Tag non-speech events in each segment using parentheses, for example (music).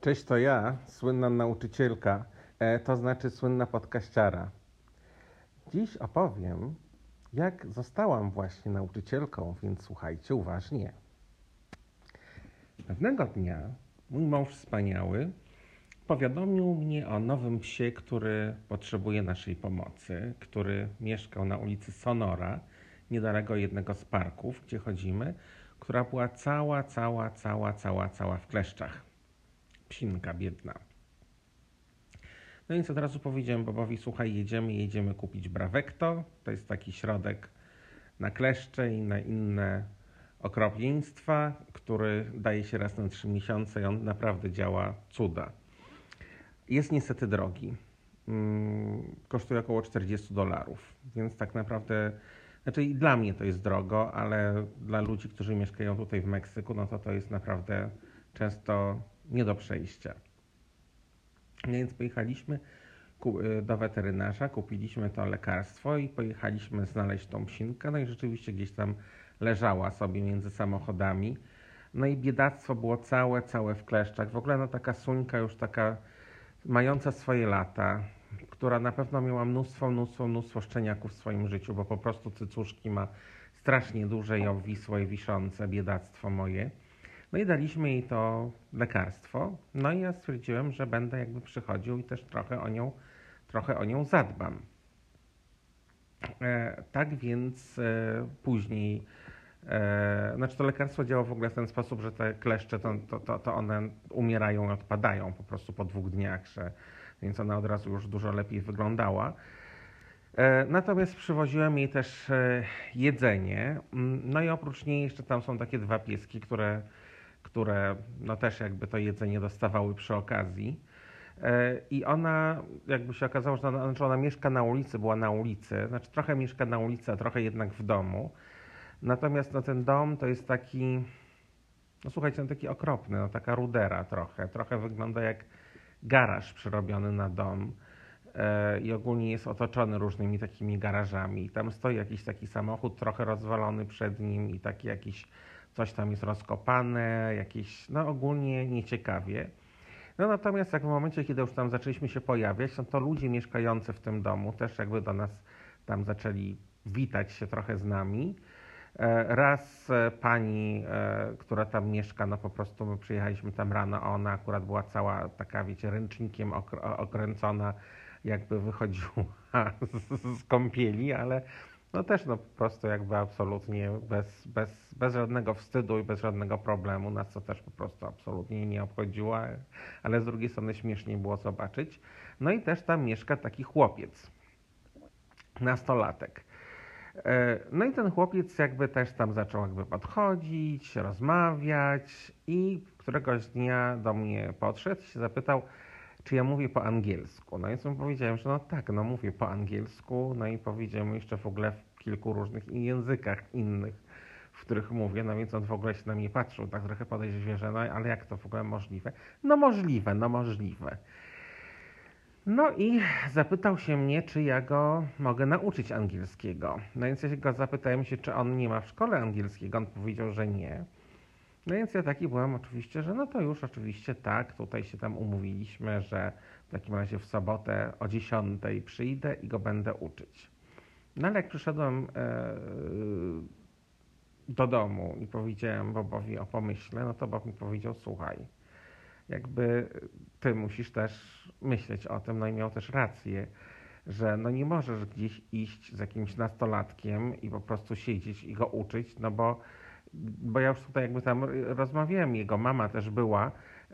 Cześć, to ja, słynna nauczycielka, e, to znaczy słynna podkaściara. Dziś opowiem, jak zostałam właśnie nauczycielką, więc słuchajcie uważnie. Pewnego dnia mój mąż wspaniały powiadomił mnie o nowym psie, który potrzebuje naszej pomocy, który mieszkał na ulicy Sonora, niedaleko jednego z parków, gdzie chodzimy, która była cała, cała, cała, cała, cała w kleszczach. Psinka biedna. No więc od razu powiedziałem Bobowi, słuchaj, jedziemy, jedziemy kupić Bravecto. To jest taki środek na kleszcze i na inne okropieństwa, który daje się raz na trzy miesiące i on naprawdę działa cuda. Jest niestety drogi. Mm, kosztuje około 40 dolarów, więc tak naprawdę, znaczy i dla mnie to jest drogo, ale dla ludzi, którzy mieszkają tutaj w Meksyku, no to to jest naprawdę często nie do przejścia. Więc pojechaliśmy y, do weterynarza, kupiliśmy to lekarstwo i pojechaliśmy znaleźć tą psinkę. No i rzeczywiście gdzieś tam leżała sobie między samochodami. No i biedactwo było całe, całe w kleszczach. W ogóle no taka suńka już taka mająca swoje lata, która na pewno miała mnóstwo, mnóstwo, mnóstwo szczeniaków w swoim życiu, bo po prostu cycuszki ma strasznie duże i obwisłe i wiszące, biedactwo moje. No i daliśmy jej to lekarstwo. No i ja stwierdziłem, że będę jakby przychodził i też trochę o nią, trochę o nią zadbam. E, tak więc e, później, e, znaczy to lekarstwo działa w ogóle w ten sposób, że te kleszcze to, to, to one umierają i odpadają po prostu po dwóch dniach, że, więc ona od razu już dużo lepiej wyglądała. E, natomiast przywoziłem jej też e, jedzenie. Mm, no i oprócz niej jeszcze tam są takie dwa pieski, które które no też jakby to jedzenie dostawały przy okazji. E, I ona, jakby się okazało, że ona, znaczy ona mieszka na ulicy, była na ulicy, znaczy trochę mieszka na ulicy, a trochę jednak w domu. Natomiast no, ten dom to jest taki, no słuchajcie, no, taki okropny, no, taka rudera trochę. Trochę wygląda jak garaż przerobiony na dom e, i ogólnie jest otoczony różnymi takimi garażami. Tam stoi jakiś taki samochód trochę rozwalony przed nim i taki jakiś coś tam jest rozkopane, jakieś, no ogólnie nieciekawie. No natomiast jak w momencie, kiedy już tam zaczęliśmy się pojawiać, no to ludzie mieszkający w tym domu też jakby do nas tam zaczęli witać się trochę z nami. E, raz e, pani, e, która tam mieszka, no po prostu my przyjechaliśmy tam rano, ona akurat była cała taka, wiecie, ręcznikiem okręcona, jakby wychodziła (laughs) z, z kąpieli, ale no też no po prostu jakby absolutnie bez, bez, bez żadnego wstydu i bez żadnego problemu, nas to też po prostu absolutnie nie obchodziło, ale z drugiej strony śmiesznie było zobaczyć. No i też tam mieszka taki chłopiec, nastolatek. E, no i ten chłopiec jakby też tam zaczął jakby podchodzić, rozmawiać i któregoś dnia do mnie podszedł i się zapytał, czy ja mówię po angielsku. No i mu powiedziałem, że no tak, no mówię po angielsku, no i powiedziałem jeszcze w ogóle w kilku różnych językach innych, w których mówię, no więc on w ogóle się na mnie patrzył, tak trochę podejrzewam, no ale jak to w ogóle możliwe? No możliwe, no możliwe. No i zapytał się mnie, czy ja go mogę nauczyć angielskiego. No więc ja go zapytałem się, czy on nie ma w szkole angielskiego. On powiedział, że nie. No więc ja taki byłem oczywiście, że no to już oczywiście tak, tutaj się tam umówiliśmy, że w takim razie w sobotę o 10 przyjdę i go będę uczyć. No ale jak przyszedłem e, do domu i powiedziałem Bobowi o pomyśle, no to Bob mi powiedział, słuchaj, jakby ty musisz też myśleć o tym, no i miał też rację, że no nie możesz gdzieś iść z jakimś nastolatkiem i po prostu siedzieć i go uczyć, no bo bo ja już tutaj jakby tam rozmawiałem, jego mama też była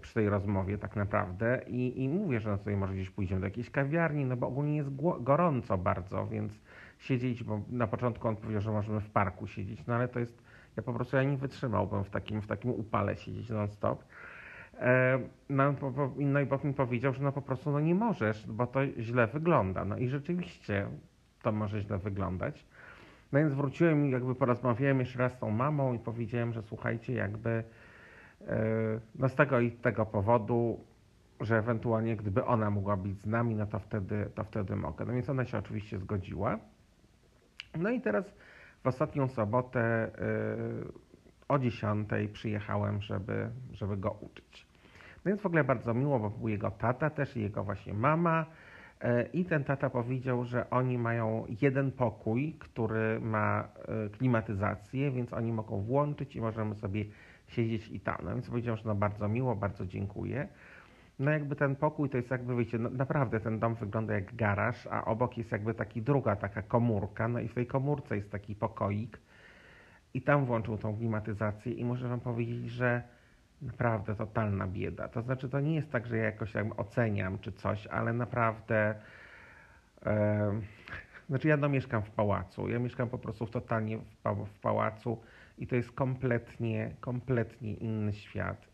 przy tej rozmowie tak naprawdę i, i mówię, że no sobie może gdzieś pójdziemy do jakiejś kawiarni, no bo ogólnie jest gorąco bardzo, więc siedzieć, bo na początku on powiedział, że możemy w parku siedzieć, no ale to jest, ja po prostu ja nie wytrzymałbym w takim, w takim upale siedzieć non stop. E, no, no i mi powiedział, że no po prostu no nie możesz, bo to źle wygląda. No i rzeczywiście to może źle wyglądać. No więc wróciłem i jakby porozmawiałem jeszcze raz z tą mamą i powiedziałem, że słuchajcie, jakby e, no z tego i tego powodu, że ewentualnie gdyby ona mogła być z nami, no to wtedy, to wtedy mogę. No więc ona się oczywiście zgodziła. No i teraz w ostatnią sobotę e, o 10 przyjechałem, żeby, żeby go uczyć. No więc w ogóle bardzo miło, bo był jego tata też i jego właśnie mama. E, I ten tata powiedział, że oni mają jeden pokój, który ma e, klimatyzację, więc oni mogą włączyć i możemy sobie siedzieć i tam. No więc powiedział, że no bardzo miło, bardzo dziękuję. No jakby ten pokój to jest jakby, wiecie, no naprawdę ten dom wygląda jak garaż, a obok jest jakby taki druga taka komórka, no i w tej komórce jest taki pokoik i tam włączył tą klimatyzację i muszę wam powiedzieć, że naprawdę totalna bieda. To znaczy, to nie jest tak, że ja jakoś jak oceniam czy coś, ale naprawdę. (laughs) Znaczy, ja no mieszkam w pałacu. Ja mieszkam po prostu w totalnie w, pa, w pałacu i to jest kompletnie, kompletnie inny świat.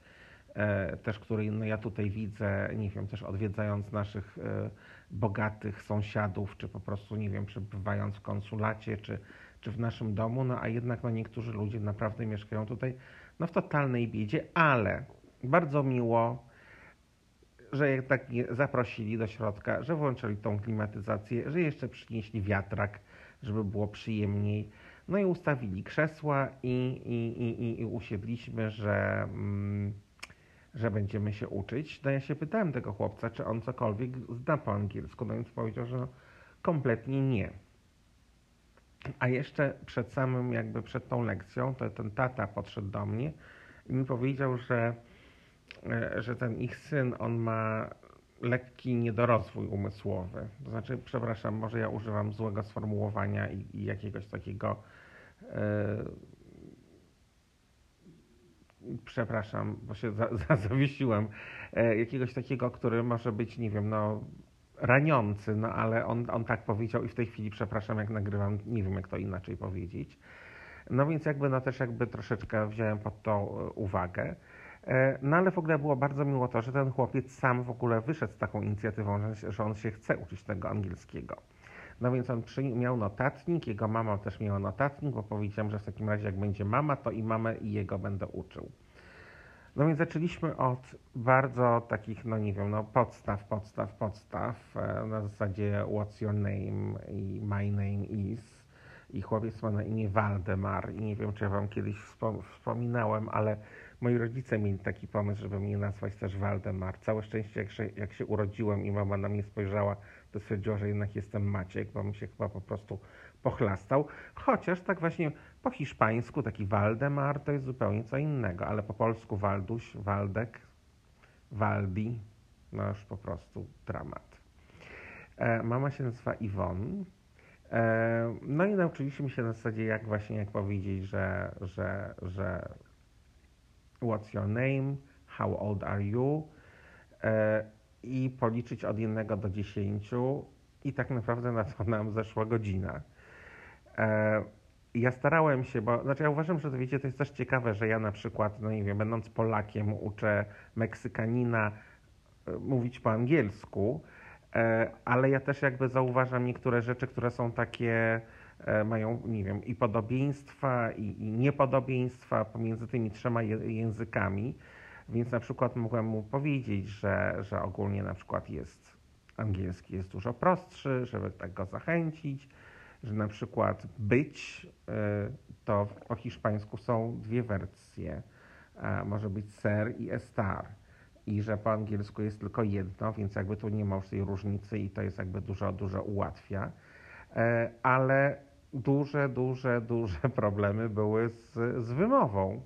E, też, który no, ja tutaj widzę, nie wiem, też odwiedzając naszych e, bogatych sąsiadów, czy po prostu, nie wiem, przebywając w konsulacie, czy, czy w naszym domu, no a jednak no, niektórzy ludzie naprawdę mieszkają tutaj no, w totalnej biedzie, ale bardzo miło, że jak tak zaprosili do środka, że włączyli tą klimatyzację, że jeszcze przynieśli wiatrak, żeby było przyjemniej. No i ustawili krzesła i, i, i, i usiedliśmy, że, mm, że będziemy się uczyć. No ja się pytałem tego chłopca, czy on cokolwiek zna po angielsku, no więc powiedział, że kompletnie nie. A jeszcze przed samym, jakby przed tą lekcją, to ten tata podszedł do mnie i mi powiedział, że, e, że ten ich syn, on ma lekki niedorozwój umysłowy. To znaczy, przepraszam, może ja używam złego sformułowania i, i jakiegoś takiego. Yy, przepraszam, bo się za, za, (laughs) zawiesiłem. Yy, jakiegoś takiego, który może być, nie wiem, no raniący, no ale on, on tak powiedział i w tej chwili, przepraszam, jak nagrywam, nie wiem jak to inaczej powiedzieć. No więc jakby no też jakby troszeczkę wziąłem pod to e, uwagę. E, no ale w ogóle było bardzo miło to, że ten chłopiec sam w ogóle wyszedł z taką inicjatywą, że, że on się chce uczyć tego angielskiego. No więc on przy, miał notatnik, jego mama też miała notatnik, bo powiedziałem, że w takim razie jak będzie mama, to i mamę i jego będę uczył. No więc zaczęliśmy od bardzo takich, no nie wiem, no podstaw, podstaw, podstaw, e, na zasadzie what's your name i my name is. I chłopiec ma na imię Waldemar i nie wiem, czy ja wam kiedyś wspominałem, ale moi rodzice mieli taki pomysł, żeby mnie nazwać też Waldemar. Całe szczęście, jak się, jak się urodziłem i mama na mnie spojrzała, to stwierdziła, że jednak jestem Maciek, bo mi się chyba po prostu pochlastał. Chociaż tak właśnie po hiszpańsku taki Waldemar to jest zupełnie co innego, ale po polsku Walduś, Waldek, Waldi, no już po prostu dramat. E, mama się nazywa Iwon. E, no i nauczyliśmy się na zasadzie, jak właśnie, jak powiedzieć, że, że, że what's your name, how old are you e, i policzyć od jednego do dziesięciu i tak naprawdę na to nam zeszła godzina. E, ja starałem się, bo znaczy ja uważam, że to wiecie, to jest też ciekawe, że ja na przykład, no nie wiem, będąc Polakiem, uczę Meksykanina e, mówić po angielsku, e, ale ja też jakby zauważam niektóre rzeczy, które są takie, mają, nie wiem, i podobieństwa, i, i niepodobieństwa pomiędzy tymi trzema językami. Więc na przykład mogłem mu powiedzieć, że, że ogólnie na przykład jest angielski jest dużo prostszy, żeby tak go zachęcić że na przykład być e, to po hiszpańsku są dwie wersje. E, może być ser i estar. I że po angielsku jest tylko jedno, więc jakby tu nie ma już tej różnicy i to jest jakby dużo, dużo ułatwia. E, ale duże, duże, duże (laughs) problemy były z, z wymową.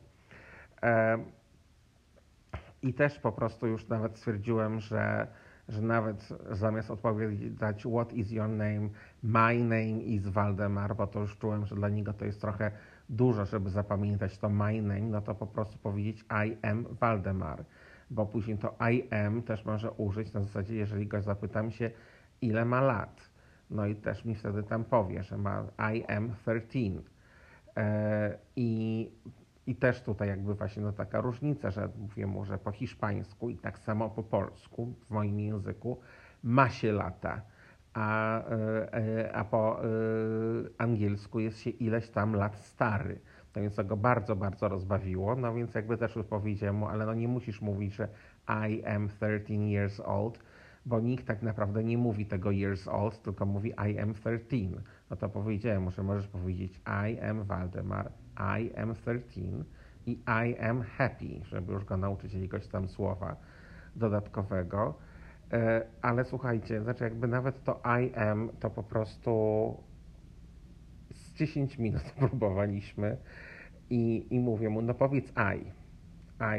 I też po prostu już nawet stwierdziłem, że że nawet zamiast odpowiedzieć what is your name, my name is Waldemar, bo to już czułem, że dla niego to jest trochę dużo, żeby zapamiętać to my name, no to po prostu powiedzieć I am Waldemar, bo później to I am też może użyć na zasadzie, jeżeli go zapytam się, ile ma lat. No i też mi wtedy tam powie, że ma I am 13. E, I i też tutaj jakby właśnie no taka różnica, że mówię mu, że po hiszpańsku i tak samo po polsku, w moim języku, ma się lata, a, e, e, a po e, angielsku jest się ileś tam lat stary. No więc to go bardzo, bardzo rozbawiło. No więc jakby też powiedziałem mu, ale no nie musisz mówić, że I am 13 years old, bo nikt tak naprawdę nie mówi tego years old, tylko mówi I am 13. No to powiedziałem mu, że możesz powiedzieć I am Waldemar i am 13 i I am happy, żeby już go nauczyć jakiegoś tam słowa. dodatkowego. E, ale słuchajcie, znaczy jakby nawet to I am, to po prostu z 10 minut (laughs) próbowaliśmy i, i mówię mu, no powiedz I.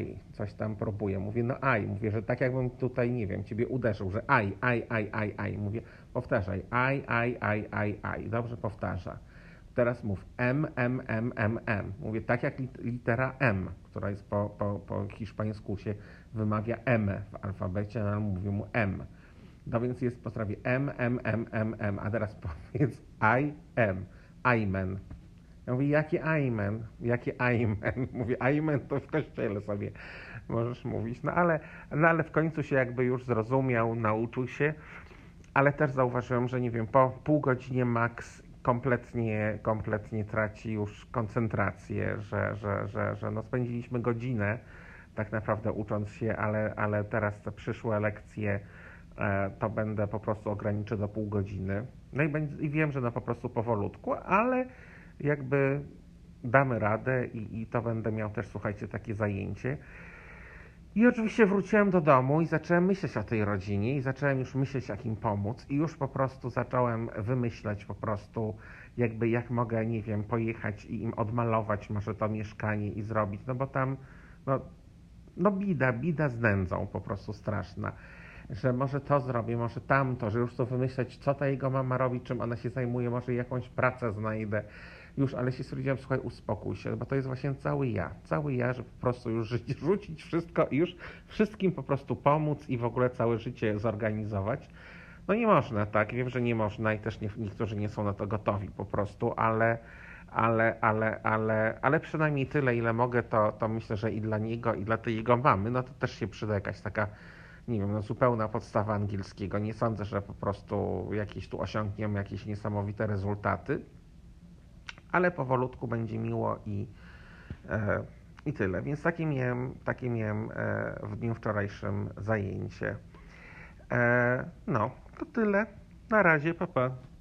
I, coś tam próbuję. Mówię, no I. Mówię, że tak jakbym tutaj, nie wiem, ciebie uderzył, że I, I, I, I, I. Mówię, powtarzaj, I, I, I, I, I. Dobrze powtarza. Teraz mów M, M, M, M, M. Mówię tak jak litera M, która jest po, po, po hiszpańsku się wymawia M w alfabecie, ale mówię mu M. No więc jest po sprawie M, M, M, M, M. A teraz (laughs) powiedz I, M. Amen. Ja mówię, jakie amen? Jakie amen? (laughs) Mówię, amen to w kościele sobie możesz mówić. No ale, no ale w końcu się jakby już zrozumiał, nauczył się, ale też zauważyłem, że nie wiem, po pół godzinie max kompletnie, kompletnie traci już koncentrację, że, że, że, że no spędziliśmy godzinę tak naprawdę ucząc się, ale, ale teraz te przyszłe lekcje e, to będę po prostu ograniczył do pół godziny. No i, będzie, i wiem, że no po prostu powolutku, ale jakby damy radę i, i to będę miał też, słuchajcie, takie zajęcie. I oczywiście wróciłem do domu i zacząłem myśleć o tej rodzinie i zacząłem już myśleć, jak im pomóc i już po prostu zacząłem wymyślać po prostu jakby jak mogę, nie wiem, pojechać i im odmalować może to mieszkanie i zrobić, no bo tam no, no bida, bida z nędzą po prostu straszna. Że może to zrobię, może tamto, że już to wymyśleć, co ta jego mama robi, czym ona się zajmuje, może jakąś pracę znajdę już, ale się stwierdziłem, słuchaj, uspokój się, bo to jest właśnie cały ja, cały ja, że po prostu już żyć, (laughs) rzucić wszystko i już wszystkim po prostu pomóc i w ogóle całe życie zorganizować. No nie można, tak, wiem, że nie można i też nie, niektórzy nie są na to gotowi po prostu, ale, ale, ale, ale, ale przynajmniej tyle, ile mogę, to, to myślę, że i dla niego, i dla tej jego mamy, no to też się przyda jakaś taka nie wiem, no zupełna podstawa angielskiego. Nie sądzę, że po prostu jakieś tu osiągniemy jakieś niesamowite rezultaty ale powolutku będzie miło i, e, i tyle. Więc takie miałem, takie miałem e, w dniu wczorajszym zajęcie. E, no, to tyle. Na razie, papa. Pa.